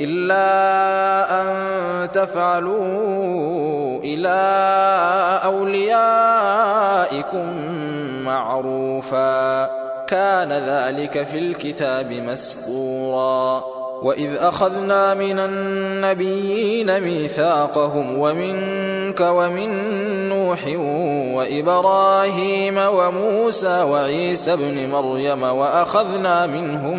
إلا أن تفعلوا إلى أوليائكم معروفا. كان ذلك في الكتاب مسطورا. وإذ أخذنا من النبيين ميثاقهم ومنك ومن نوح وإبراهيم وموسى وعيسى ابن مريم وأخذنا منهم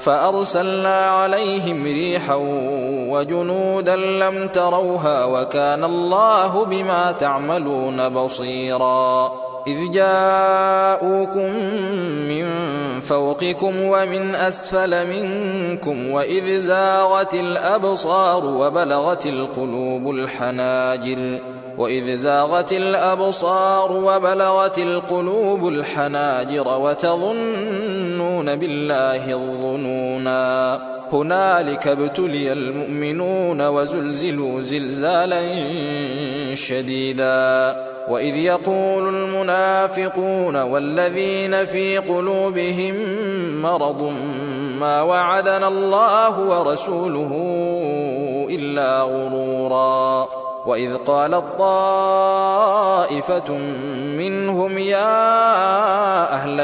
فأرسلنا عليهم ريحا وجنودا لم تروها وكان الله بما تعملون بصيرا. إذ جاءوكم من فوقكم ومن أسفل منكم وإذ زاغت الأبصار وبلغت القلوب الحناجر وإذ زاغت الأبصار وبلغت القلوب الحناجر وتظنون بالله الظنونا. هنالك ابتلي المؤمنون وزلزلوا زلزالا شديدا. وإذ يقول المنافقون والذين في قلوبهم مرض ما وعدنا الله ورسوله إلا غرورا. وإذ قالت طائفة منهم يا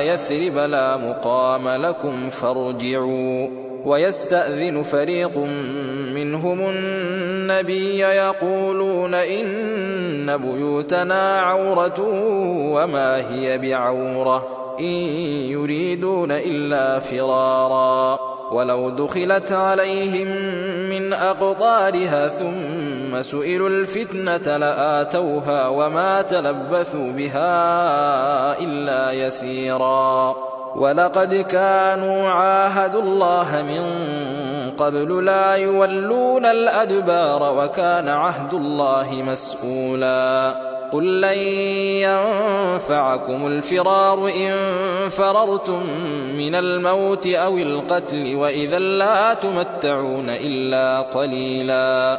يثرب لا مقام لكم فارجعوا ويستأذن فريق منهم النبي يقولون إن بيوتنا عورة وما هي بعورة إن يريدون إلا فرارا ولو دخلت عليهم من أقطارها ثم سئلوا الفتنة لآتوها وما تلبثوا بها إلا يسيرا. ولقد كانوا عاهدوا الله من قبل لا يولون الأدبار وكان عهد الله مسؤولا. قل لن ينفعكم الفرار إن فررتم من الموت أو القتل وإذا لا تمتعون إلا قليلا.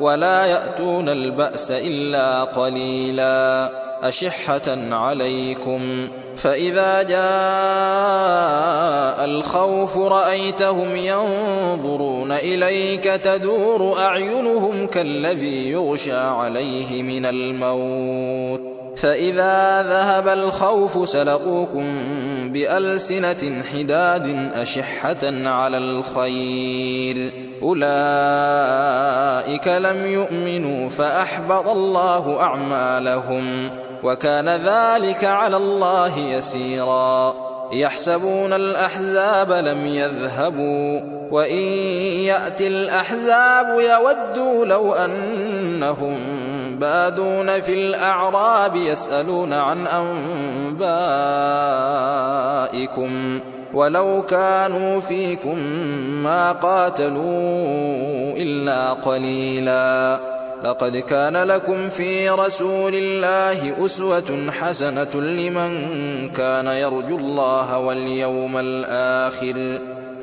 ولا يأتون البأس إلا قليلا أشحة عليكم فإذا جاء الخوف رأيتهم ينظرون إليك تدور أعينهم كالذي يغشى عليه من الموت فإذا ذهب الخوف سلقوكم بألسنة حداد أشحة على الخير. أولئك لم يؤمنوا فأحبط الله أعمالهم وكان ذلك على الله يسيرا. يحسبون الأحزاب لم يذهبوا وإن يأتي الأحزاب يودوا لو أنهم بادون في الأعراب يسألون عن أنبائكم ولو كانوا فيكم ما قاتلوا إلا قليلاً. لقد كان لكم في رسول الله أسوة حسنة لمن كان يرجو الله واليوم الآخر.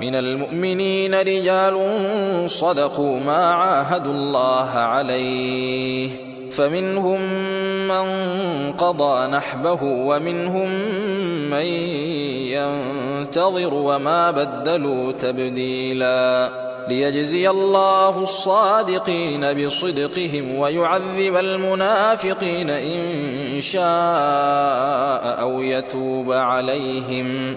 من المؤمنين رجال صدقوا ما عاهدوا الله عليه. فمنهم من قضى نحبه ومنهم من ينتظر وما بدلوا تبديلاً. ليجزي الله الصادقين بصدقهم ويعذب المنافقين إن شاء أو يتوب عليهم.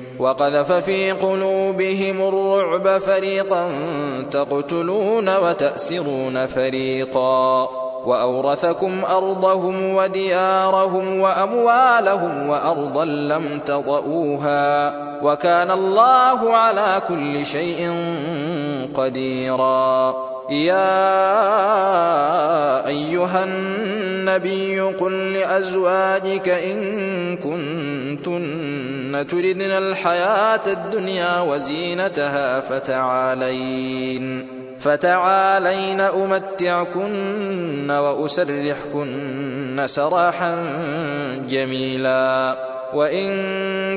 وقذف في قلوبهم الرعب فريقا تقتلون وتأسرون فريقا. وأورثكم أرضهم وديارهم وأموالهم وأرضا لم تطئوها وكان الله على كل شيء قديرا. يا أيها النبي قل لأزواجك إن كنتن تردن الحياة الدنيا وزينتها فتعالين فتعالين أمتعكن وأسرحكن سراحا جميلا. وإن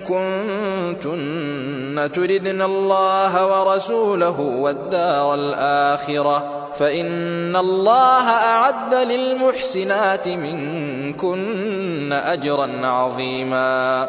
كنتن تردن الله ورسوله والدار الآخرة فإن الله أعد للمحسنات منكن أجرا عظيما.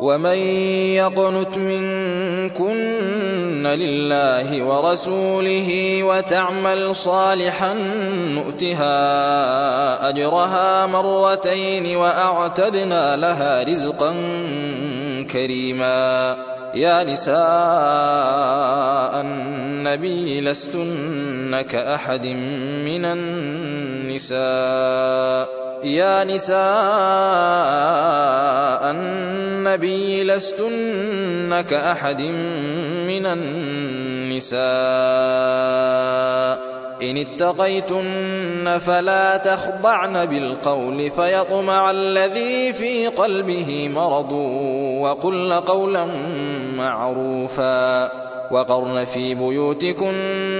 ومن يقنت منكن لله ورسوله وتعمل صالحا نؤتها أجرها مرتين وأعتدنا لها رزقا كريما. يا نساء النبي لستن كأحد من النساء. يا نساء النبي لستن كأحد من النساء. إن اتقيتن فلا تخضعن بالقول فيطمع الذي في قلبه مرض وقلن قولا معروفا. وقرن في بيوتكن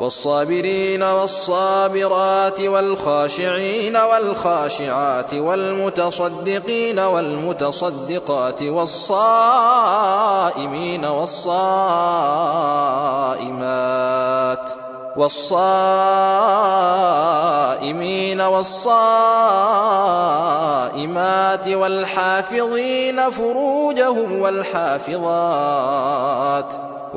والصابرين والصابرات والخاشعين والخاشعات والمتصدقين والمتصدقات والصائمين والصائمات والصائمين والصائمات والحافظين فروجهم والحافظات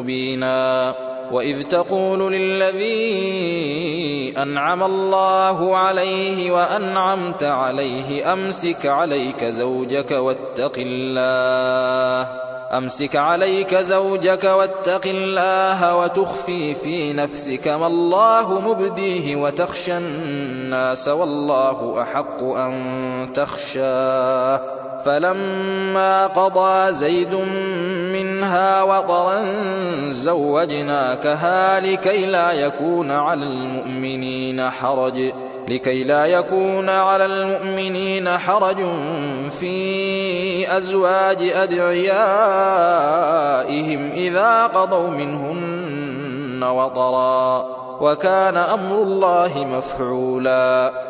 مبينا. وإذ تقول للذي أنعم الله عليه وأنعمت عليه أمسك عليك زوجك واتق الله. أمسك عليك زوجك واتق الله وتخفي في نفسك ما الله مبديه وتخشى الناس والله أحق أن تخشاه. فلما قضى زيد منها وطرا زوجناكها لكي لا يكون على المؤمنين حرج. لكي لا يكون على المؤمنين حرج في أزواج أدعيائهم إذا قضوا منهن وطرا وكان أمر الله مفعولا.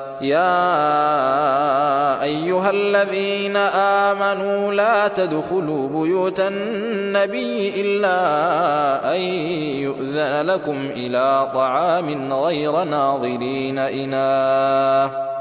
يا أيها الذين آمنوا لا تدخلوا بيوت النبي إلا أن يؤذن لكم إلى طعام غير ناظرين إناه.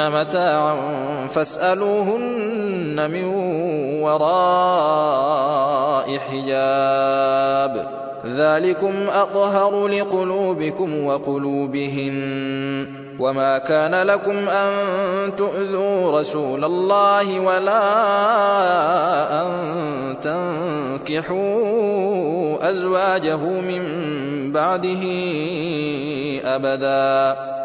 متاعا فاسألوهن من وراء حجاب ذلكم أطهر لقلوبكم وقلوبهن وما كان لكم أن تؤذوا رسول الله ولا أن تنكحوا أزواجه من بعده أبدا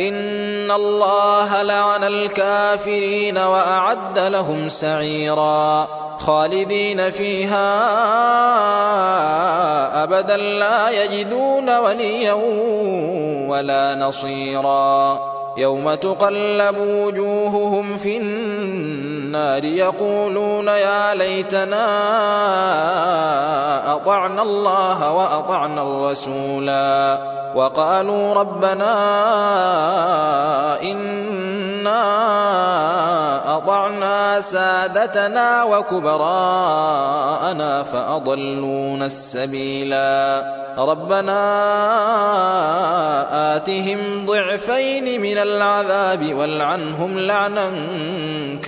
إن الله لعن الكافرين وأعد لهم سعيرا خالدين فيها أبدا لا يجدون وليا ولا نصيرا يوم تقلب وجوههم في النار يقولون يا ليتنا أطعنا الله وأطعنا الرسولا وقالوا ربنا إنا أطعنا سادتنا وكبراءنا فأضلونا السبيلا ربنا آتهم ضعفين من العذاب والعنهم لعنا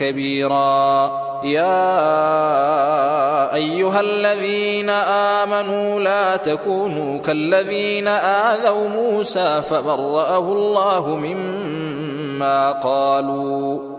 كبيرا. يا أيها الذين آمنوا لا تكونوا كالذين آذوا موسى فبرأه الله مما قالوا.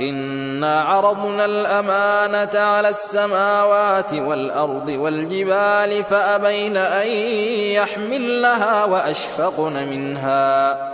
إنا عرضنا الأمانة على السماوات والأرض والجبال فأبين أن يحملنها وأشفقن منها